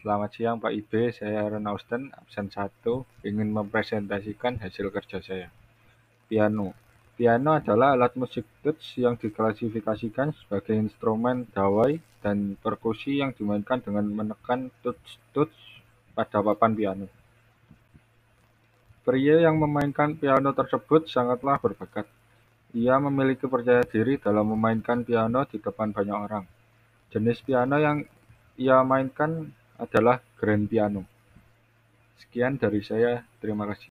Selamat siang Pak Ibe, saya Aaron Austen, absen 1, ingin mempresentasikan hasil kerja saya. Piano Piano adalah alat musik tuts yang diklasifikasikan sebagai instrumen dawai dan perkusi yang dimainkan dengan menekan tuts-tuts pada papan piano. Pria yang memainkan piano tersebut sangatlah berbakat. Ia memiliki percaya diri dalam memainkan piano di depan banyak orang. Jenis piano yang ia mainkan adalah grand piano. Sekian dari saya, terima kasih.